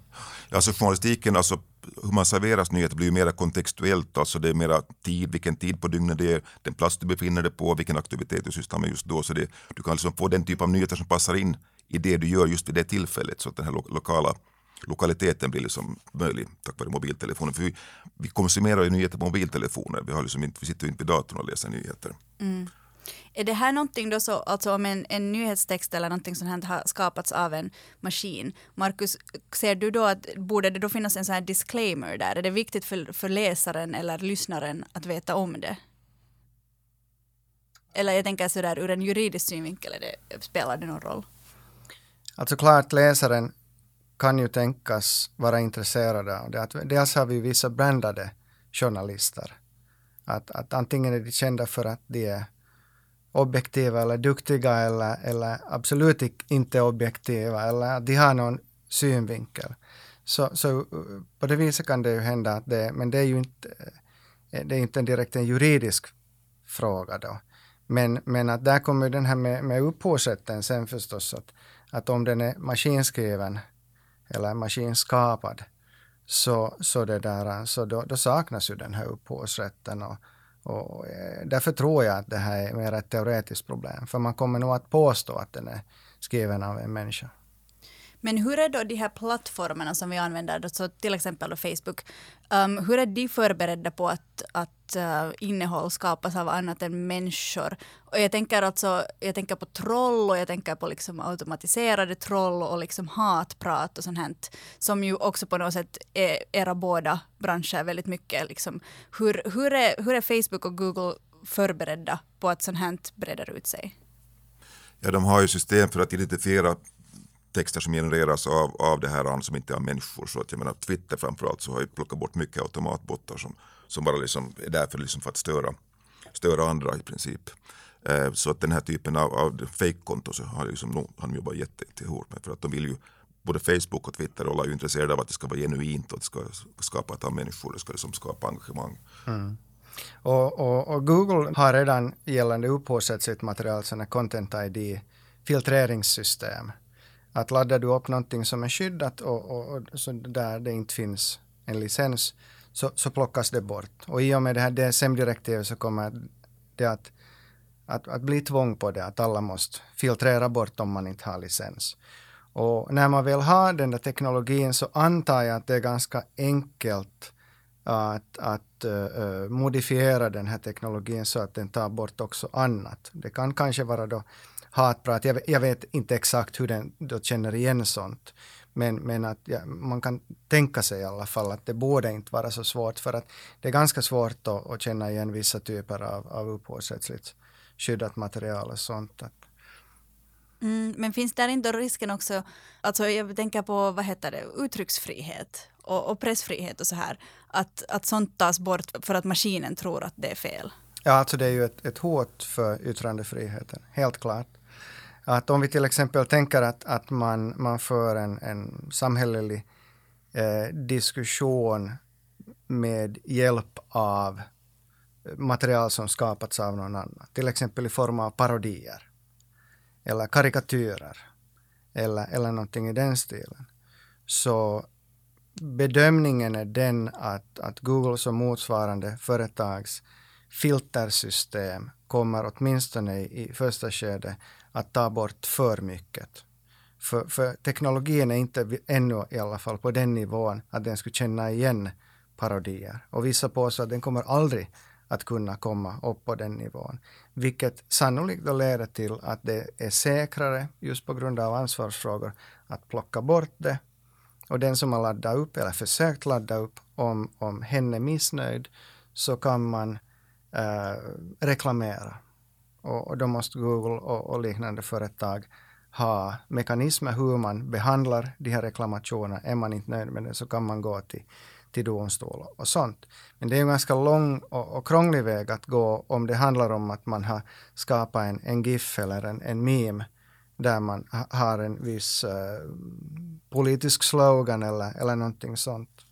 alltså journalistiken, alltså hur man serveras nyheter blir mer kontextuellt, alltså det är mera tid, vilken tid på dygnet det är, den plats du befinner dig på, vilken aktivitet du sysslar med just då. Så det, du kan liksom få den typ av nyheter som passar in i det du gör just vid det tillfället, så att den här lo lokala lokaliteten blir liksom möjlig tack vare mobiltelefonen. För vi, vi konsumerar ju nyheter på mobiltelefoner, vi, har liksom inte, vi sitter ju inte vid datorn och läser nyheter. Mm. Är det här någonting då så, alltså om en, en nyhetstext eller någonting sånt här har skapats av en maskin, Markus, ser du då att borde det då finnas en sån här disclaimer där? Är det viktigt för, för läsaren eller lyssnaren att veta om det? Eller jag tänker sådär ur en juridisk synvinkel, är det, spelar det någon roll? Alltså klart läsaren kan ju tänkas vara intresserade av det. Att dels har vi vissa brandade journalister. Att, att antingen är de kända för att de är objektiva eller duktiga eller, eller absolut inte objektiva eller att de har någon synvinkel. Så, så uh, på det viset kan det ju hända att det, men det är ju inte, eh, det är inte direkt en juridisk fråga då. Men, men att där kommer den här med, med upphovsrätten sen förstås att, att om den är maskinskriven eller maskinskapad så, så, det där, så då, då saknas ju den här upphovsrätten. Och, och, eh, därför tror jag att det här är mer ett teoretiskt problem. För man kommer nog att påstå att den är skriven av en människa. Men hur är då de här plattformarna som vi använder, alltså till exempel då Facebook, um, hur är de förberedda på att, att uh, innehåll skapas av annat än människor? Och jag tänker alltså, jag tänker på troll och jag tänker på liksom automatiserade troll och liksom hatprat och sånt här, som ju också på något sätt är era båda branscher väldigt mycket. Liksom. Hur, hur, är, hur är Facebook och Google förberedda på att sånt här breder ut sig? Ja, de har ju system för att identifiera texter som genereras av, av det här som inte är människor. Så att jag menar Twitter framförallt så har ju plockat bort mycket automatbottar som, som bara liksom är där för, liksom för att störa, störa andra i princip. Eh, så att den här typen av, av fejkkonto så har liksom, han jobbat jättehårt med för att de vill ju både Facebook och Twitter alla är ju intresserade av att det ska vara genuint och att det ska skapa av människor, det ska liksom skapa engagemang. Mm. Och, och, och, Google har redan gällande upphovsrättsligt material sådana content ID filtreringssystem att laddar du upp någonting som är skyddat och, och, och så där det inte finns en licens så, så plockas det bort. Och i och med det här DSM-direktivet så kommer det att, att, att bli tvång på det, att alla måste filtrera bort om man inte har licens. Och när man väl har den där teknologin så antar jag att det är ganska enkelt att, att uh, modifiera den här teknologin så att den tar bort också annat. Det kan kanske vara då hatprat. Jag, jag vet inte exakt hur den då känner igen sånt. Men, men att ja, man kan tänka sig i alla fall att det borde inte vara så svårt för att det är ganska svårt att, att känna igen vissa typer av, av upphovsrättsligt skyddat material och sånt. Att, Mm, men finns där inte risken också, alltså jag tänker på vad heter det, uttrycksfrihet och, och pressfrihet och så här, att, att sånt tas bort för att maskinen tror att det är fel? Ja, alltså det är ju ett, ett hot för yttrandefriheten, helt klart. Att om vi till exempel tänker att, att man, man för en, en samhällelig eh, diskussion med hjälp av material som skapats av någon annan, till exempel i form av parodier eller karikatyrer eller, eller någonting i den stilen. Så bedömningen är den att, att Google som motsvarande företags filtersystem kommer åtminstone i första skedet att ta bort för mycket. För, för teknologin är inte ännu i alla fall på den nivån att den skulle känna igen parodier. Och vissa påstår att den kommer aldrig att kunna komma upp på den nivån. Vilket sannolikt då leder till att det är säkrare, just på grund av ansvarsfrågor, att plocka bort det. Och den som har laddat upp eller försökt ladda upp, om, om hen är missnöjd, så kan man eh, reklamera. Och, och, då måste Google och, och liknande företag ha mekanismer hur man behandlar de här reklamationerna. Är man inte nöjd med det så kan man gå till till domstol och sånt. Men det är en ganska lång och, och krånglig väg att gå om det handlar om att man har skapat en, en GIF eller en, en meme där man har en viss uh, politisk slogan eller, eller någonting sånt.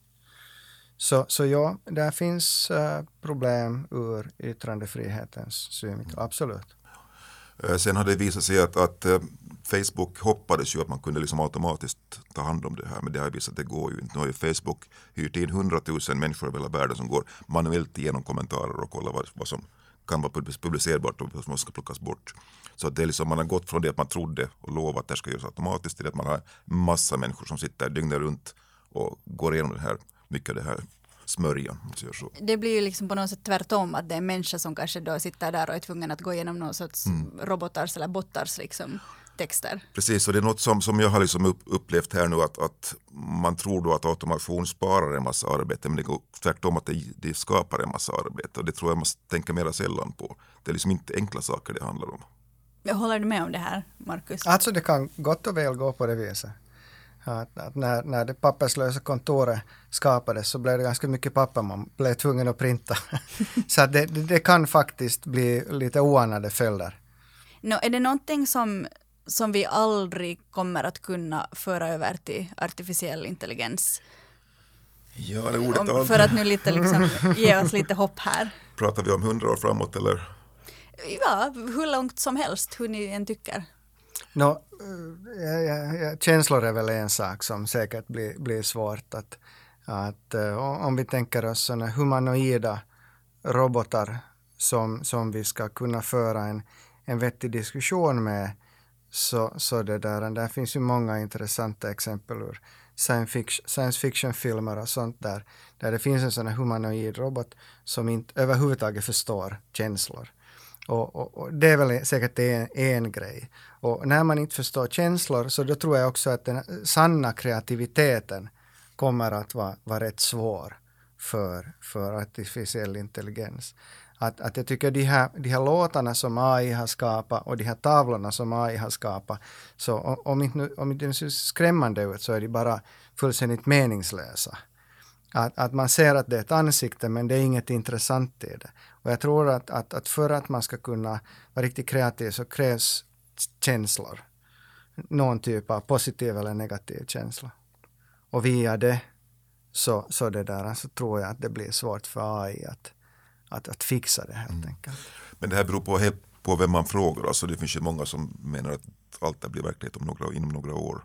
Så, så ja, där finns uh, problem ur yttrandefrihetens synvinkel, absolut. Eh, sen har det visat sig att, att Facebook hoppades ju att man kunde liksom automatiskt ta hand om det här men det har visat att det går ju inte. Nu har ju Facebook hyrt in hundratusen människor över hela världen som går manuellt igenom kommentarer och kollar vad, vad som kan vara publicerbart och vad som ska plockas bort. Så det är liksom, man har gått från det att man trodde och lovade att det ska göras automatiskt till att man har massa människor som sitter dygnet runt och går igenom det här, mycket av det här smörjan. Det blir ju liksom på något sätt tvärtom att det är en människa som kanske då sitter där och är tvungen att gå igenom någon sorts mm. robotars eller bottars liksom texter. Precis, och det är något som, som jag har liksom upplevt här nu att, att man tror då att automation sparar en massa arbete men det går tvärtom att det, det skapar en massa arbete och det tror jag man tänker mera sällan på. Det är liksom inte enkla saker det handlar om. Jag håller du med om det här, Markus? Alltså det kan gott och väl gå på det viset. Att, att när, när det papperslösa kontoret skapades så blev det ganska mycket papper man blev tvungen att printa. *laughs* så det, det, kan faktiskt bli lite oanade följder. No, är det någonting som som vi aldrig kommer att kunna föra över till artificiell intelligens. Ja, det ordet Om, För att nu lite liksom ge oss lite hopp här. Pratar vi om hundra år framåt eller? Ja, hur långt som helst, hur ni än tycker. No, ja, ja, ja, känslor är väl en sak som säkert blir, blir svårt att, att eh, om vi tänker oss sådana humanoida robotar som, som vi ska kunna föra en, en vettig diskussion med så, så det där, där finns ju många intressanta exempel ur science fiction-filmer och sånt där, där det finns en sån här humanoid robot som inte överhuvudtaget förstår känslor. Och, och, och, det är väl säkert en, en grej. Och när man inte förstår känslor så då tror jag också att den sanna kreativiteten kommer att vara, vara rätt svår för, för artificiell intelligens att, att jag tycker de här, de här låtarna som AI har skapat och de här tavlorna som AI har skapat, så om inte, om inte ser skrämmande ut så är de bara fullständigt meningslösa. Att, att man ser att det är ett ansikte men det är inget intressant i det. Och jag tror att, att, att för att man ska kunna vara riktigt kreativ så krävs känslor. Någon typ av positiv eller negativ känsla. Och via det så, så det där, så tror jag att det blir svårt för AI att, att, att fixa det helt mm. enkelt. Men det här beror på, helt på vem man frågar. Alltså det finns ju många som menar att allt det blir verklighet om några, inom några år.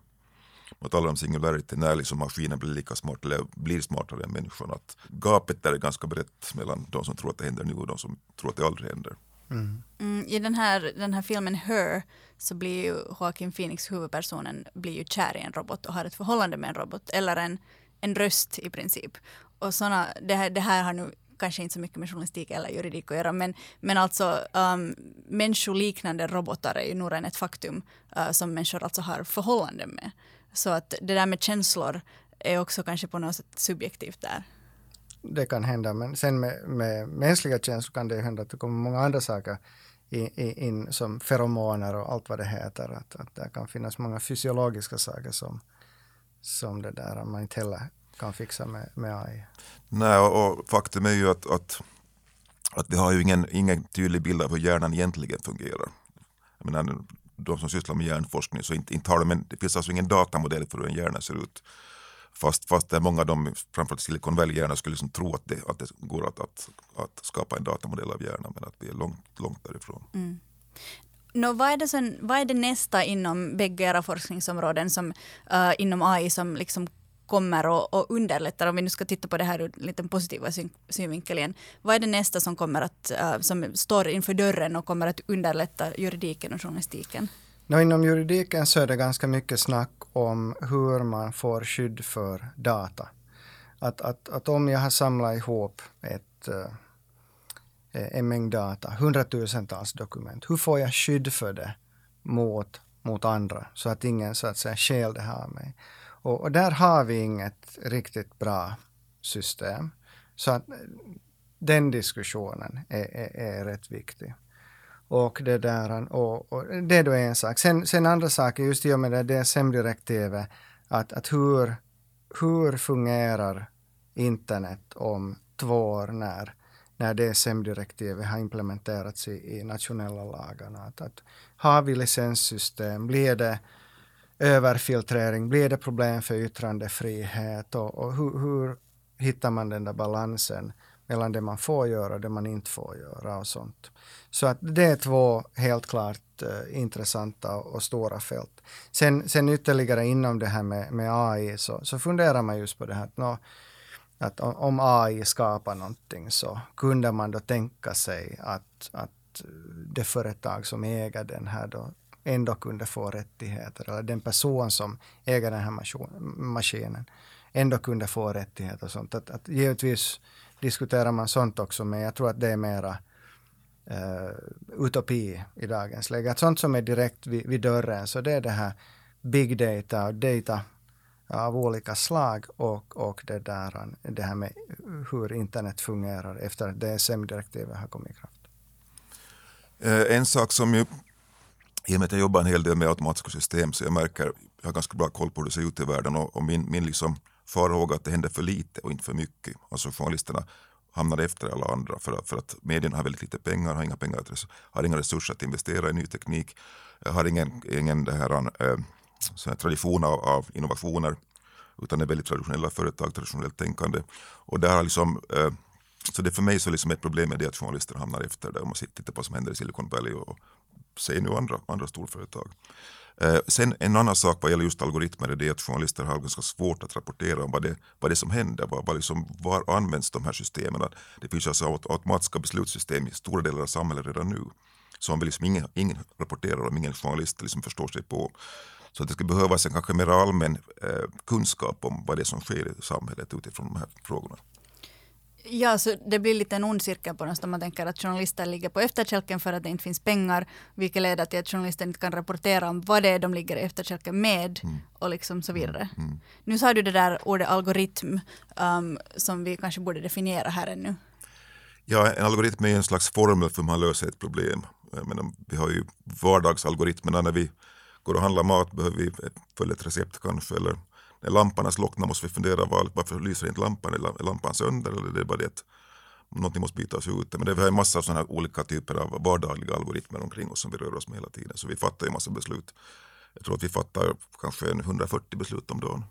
Man talar om singularity när liksom maskinen blir lika smart eller blir smartare än människan. Att gapet där är ganska brett mellan de som tror att det händer nu och de som tror att det aldrig händer. Mm. Mm, I den här, den här filmen Her så blir ju Joaquin Phoenix, huvudpersonen, blir ju kär i en robot och har ett förhållande med en robot. Eller en, en röst i princip. Och såna, det, här, det här har nu kanske inte så mycket med journalistik eller juridik att göra, men, men alltså um, människoliknande robotar är ju nog ett faktum uh, som människor alltså har förhållande med. Så att det där med känslor är också kanske på något sätt subjektivt där. Det kan hända, men sen med, med mänskliga känslor kan det hända att det kommer många andra saker in, in som feromoner och allt vad det heter. Att, att det kan finnas många fysiologiska saker som, som det där man inte heller kan fixa med, med AI. Nej, och faktum är ju att, att, att vi har ju ingen, ingen tydlig bild av hur hjärnan egentligen fungerar. Jag menar, de som sysslar med hjärnforskning, så inte, inte har de en, det finns alltså ingen datamodell för hur en hjärna ser ut. Fast, fast det är många av dem, framförallt Silicon Valley, gärna skulle liksom tro att det, att det går att, att, att skapa en datamodell av hjärnan, men att vi är långt, långt därifrån. Mm. No, vad, är det sen, vad är det nästa inom bägge era forskningsområden som, uh, inom AI som liksom kommer och, och underlättar, om vi nu ska titta på det här ur lite positiva syn, synvinkel igen, vad är det nästa som kommer att, uh, som står inför dörren och kommer att underlätta juridiken och journalistiken? Nå, inom juridiken så är det ganska mycket snack om hur man får skydd för data. Att, att, att om jag har samlat ihop ett, uh, en mängd data, hundratusentals dokument, hur får jag skydd för det mot, mot andra så att ingen så att säga stjäl det här av mig? Och, och, där har vi inget riktigt bra system. Så att eh, den diskussionen är, är, är rätt viktig. Och det, där, och, och det är då en sak. Sen, sen andra saker, just i och med det DSM-direktivet, att, att hur, hur fungerar internet om två år när, när DSM-direktivet har implementerats i, i nationella lagarna? Att, att, har vi licenssystem? Blir det överfiltrering? Blir det problem för yttrandefrihet? Och, och hur, hur, hittar man den där balansen mellan det man får göra och det man inte får göra och sånt. Så att det är två helt klart uh, intressanta och stora fält. Sen, sen ytterligare inom det här med, med AI så, så funderar man just på det här att, no, att om AI skapar någonting så kunde man då tänka sig att, att det företag som äger den här då ändå kunde få rättigheter eller den person som äger den här maskinen ändå kunde få rättigheter och sånt. Att, att givetvis diskuterar man sånt också men jag tror att det är mera uh, utopi i dagens läge. Att sånt som är direkt vid, vid dörren så det är det här big data och data av olika slag och, och det, där, det här med hur internet fungerar efter att DSM-direktivet har kommit i kraft. Eh, en sak som ju i och med att jag jobbar en hel del med automatiska system så jag märker, jag har ganska bra koll på hur det ser ut i världen och, och min, min liksom farhåga att det händer för lite och inte för mycket. Alltså journalisterna hamnar efter alla andra för att, för att medierna har väldigt lite pengar, har inga pengar har inga resurser att investera i ny teknik, eh, har ingen, ingen det här, äh, här tradition av, av, innovationer utan är väldigt traditionella företag, traditionellt tänkande. Och där har liksom, äh, så det för mig så liksom ett problem med det att journalister hamnar efter det om man tittar på vad som händer i Silicon Valley och, säger nu andra, andra storföretag. Eh, sen en annan sak vad gäller just algoritmer är det att journalister har ganska svårt att rapportera om vad det, vad det som händer, vad, vad liksom, var används de här systemen. Det finns alltså automatiska beslutssystem i stora delar av samhället redan nu som liksom ingen, ingen rapporterar om, ingen journalist liksom förstår sig på. Så det skulle behövas en kanske mer allmän eh, kunskap om vad det är som sker i samhället utifrån de här frågorna. Ja, så det blir lite en ond cirkel på något man tänker att journalister ligger på efterkälken för att det inte finns pengar, vilket leder till att journalister inte kan rapportera om vad det är de ligger efterkälken med mm. och liksom så vidare. Mm. mm. Nu sa du det där ordet algoritm um, som vi kanske borde definiera här ännu. Ja, en algoritm är en slags formel för hur man löser ett problem. menar, vi har ju vardagsalgoritmerna när vi går och handlar mat behöver vi följa ett recept kanske eller när lamporna slocknar måste vi fundera var, varför lyser inte lampan? Är lampan sönder eller det är bara det att någonting måste bytas ut. Men det, vi har en massa sådana här olika typer av vardagliga algoritmer omkring oss som vi rör oss med hela tiden. Så vi fattar ju massa beslut. Jag tror att vi fattar kanske 140 beslut om dagen.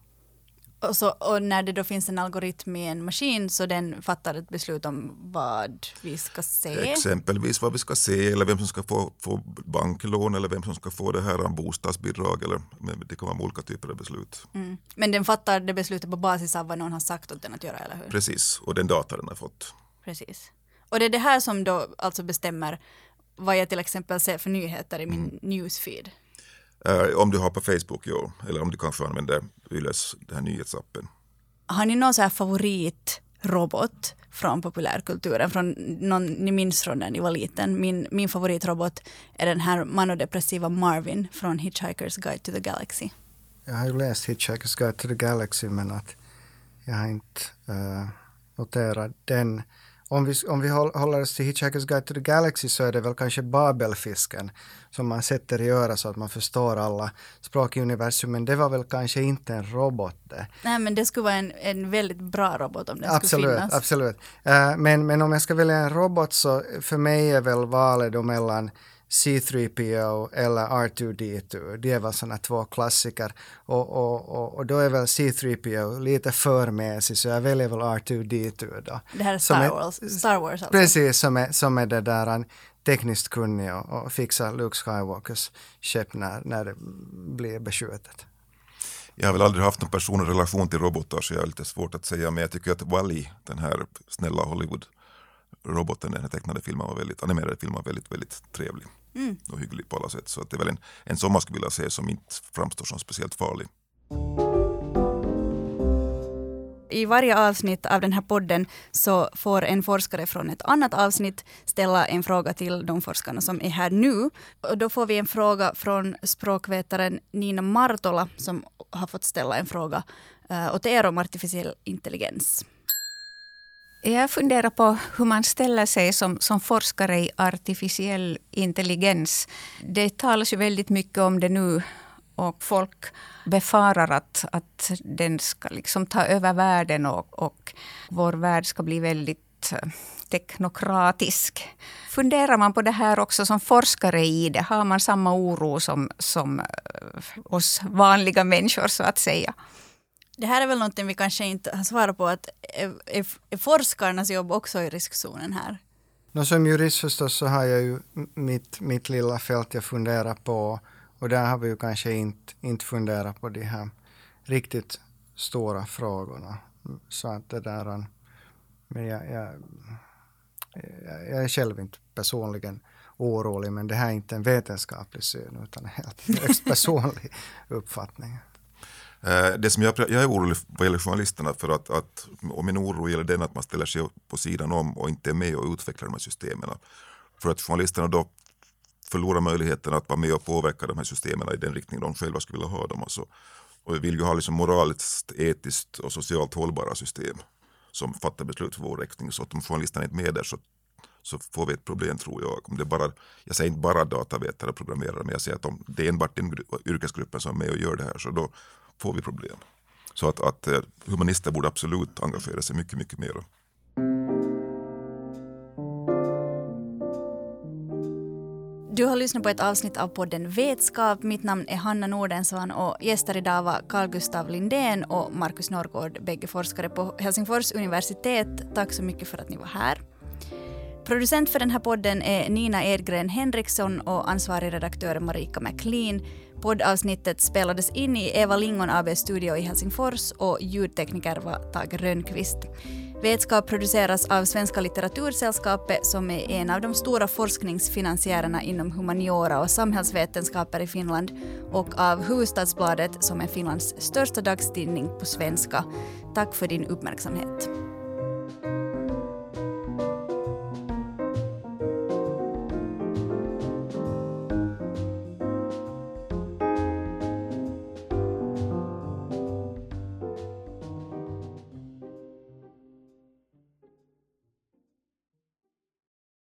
Och, så, och när det då finns en algoritm i en maskin så den fattar ett beslut om vad vi ska se. Exempelvis vad vi ska se eller vem som ska få, få banklån eller vem som ska få det här bostadsbidrag. Eller, det kan vara olika typer av beslut. Mm. Men den fattar det beslutet på basis av vad någon har sagt åt den att göra, eller hur? Precis, och den data den har fått. Precis. Och det är det här som då alltså bestämmer vad jag till exempel ser för nyheter i min mm. newsfeed. Uh, om du har på Facebook, ja. Eller om du kanske använder Yles, den här nyhetsappen. Har ni någon så här favoritrobot från populärkulturen? Från någon ni minns från när ni var liten? Min, min favoritrobot är den här manodepressiva Marvin från Hitchhiker's Guide to the Galaxy. Jag har ju läst Hitchhiker's Guide to the Galaxy men att jag har inte uh, noterat den om vi, om vi håller oss till Hitchhiker's Guide to the Galaxy så är det väl kanske Babelfisken som man sätter i örat så att man förstår alla språk i universum. Men det var väl kanske inte en robot det. Nej men det skulle vara en, en väldigt bra robot om den absolut, skulle finnas. Absolut. Uh, men, men om jag ska välja en robot så för mig är väl valet då mellan C3PO eller R2D2. Det är väl sådana två klassiker. Och, och, och, och, då är väl C3PO lite för mesig så jag väljer väl R2D2 då. Det här är Star, är, Wars, Star Wars alltså. Precis, som är, som är det där han tekniskt kunnig och, och fixar Luke Skywalkers skepp när, när det blir beskjutet. Jag har väl aldrig haft någon personlig relation till robotar så jag har lite svårt att säga men jag tycker att Wally, den här snälla Hollywood roboten, den här tecknade filmen var väldigt, animerade filmen var väldigt, väldigt trevlig mm. och hygglig på alla sätt. Så det är väl en, en som man skulle vilja se som inte framstår som speciellt farlig. I varje avsnitt av den här podden så får en forskare från ett annat avsnitt ställa en fråga till de forskarna som är här nu. Och då får vi en fråga från språkvetaren Nina Martola som har fått ställa en fråga uh, åt er om artificiell intelligens. Jag funderar på hur man ställer sig som, som forskare i artificiell intelligens. Det talas ju väldigt mycket om det nu och folk befarar att, att den ska liksom ta över världen och, och vår värld ska bli väldigt eh, teknokratisk. Funderar man på det här också som forskare i det? Har man samma oro som, som eh, oss vanliga människor så att säga? Det här är väl någonting vi kanske inte har svarat på. Att är, är, är forskarnas jobb också i riskzonen här? No, som jurist förstås så har jag ju mitt, mitt lilla fält jag funderar på och där har vi ju kanske inte, inte funderat på de här riktigt stora frågorna. Så att det där, um, men jag, jag, jag är själv inte personligen orolig men det här är inte en vetenskaplig syn utan en helt *laughs* personlig uppfattning. Eh, det som jag, jag är orolig vad gäller journalisterna för att, att och min oro gäller den att man ställer sig på sidan om och inte är med och utvecklar de här systemen. För att journalisterna då förlorar möjligheten att vara med och påverka de här systemen i den riktning de själva skulle vilja ha dem. Alltså. Och vi vill ju ha liksom moraliskt, etiskt och socialt hållbara system som fattar beslut för vår räkning. Så att om journalisterna är inte med där så, så får vi ett problem tror jag. Om det bara, jag säger inte bara datavetare och programmerare men jag säger att om det är enbart den yrkesgruppen som är med och gör det här så då får vi problem. Så att, att eh, humanister borde absolut engagera sig mycket, mycket mer. Du har lyssnat på ett avsnitt av podden Vetskap. Mitt namn är Hanna Nordensvan och gäster idag var Carl Gustav Lindén och Markus Norrgård, bägge forskare på Helsingfors universitet. Tack så mycket för att ni var här. Producent för den här podden är Nina Edgren Henriksson och ansvarig redaktör Marika McLean. Poddavsnittet spelades in i Eva Lingon ABs studio i Helsingfors och ljudtekniker var Tage Rönnqvist. Vetskap produceras av Svenska litteratursällskapet som är en av de stora forskningsfinansiärerna inom humaniora och samhällsvetenskaper i Finland och av Huvudstadsbladet som är Finlands största dagstidning på svenska. Tack för din uppmärksamhet.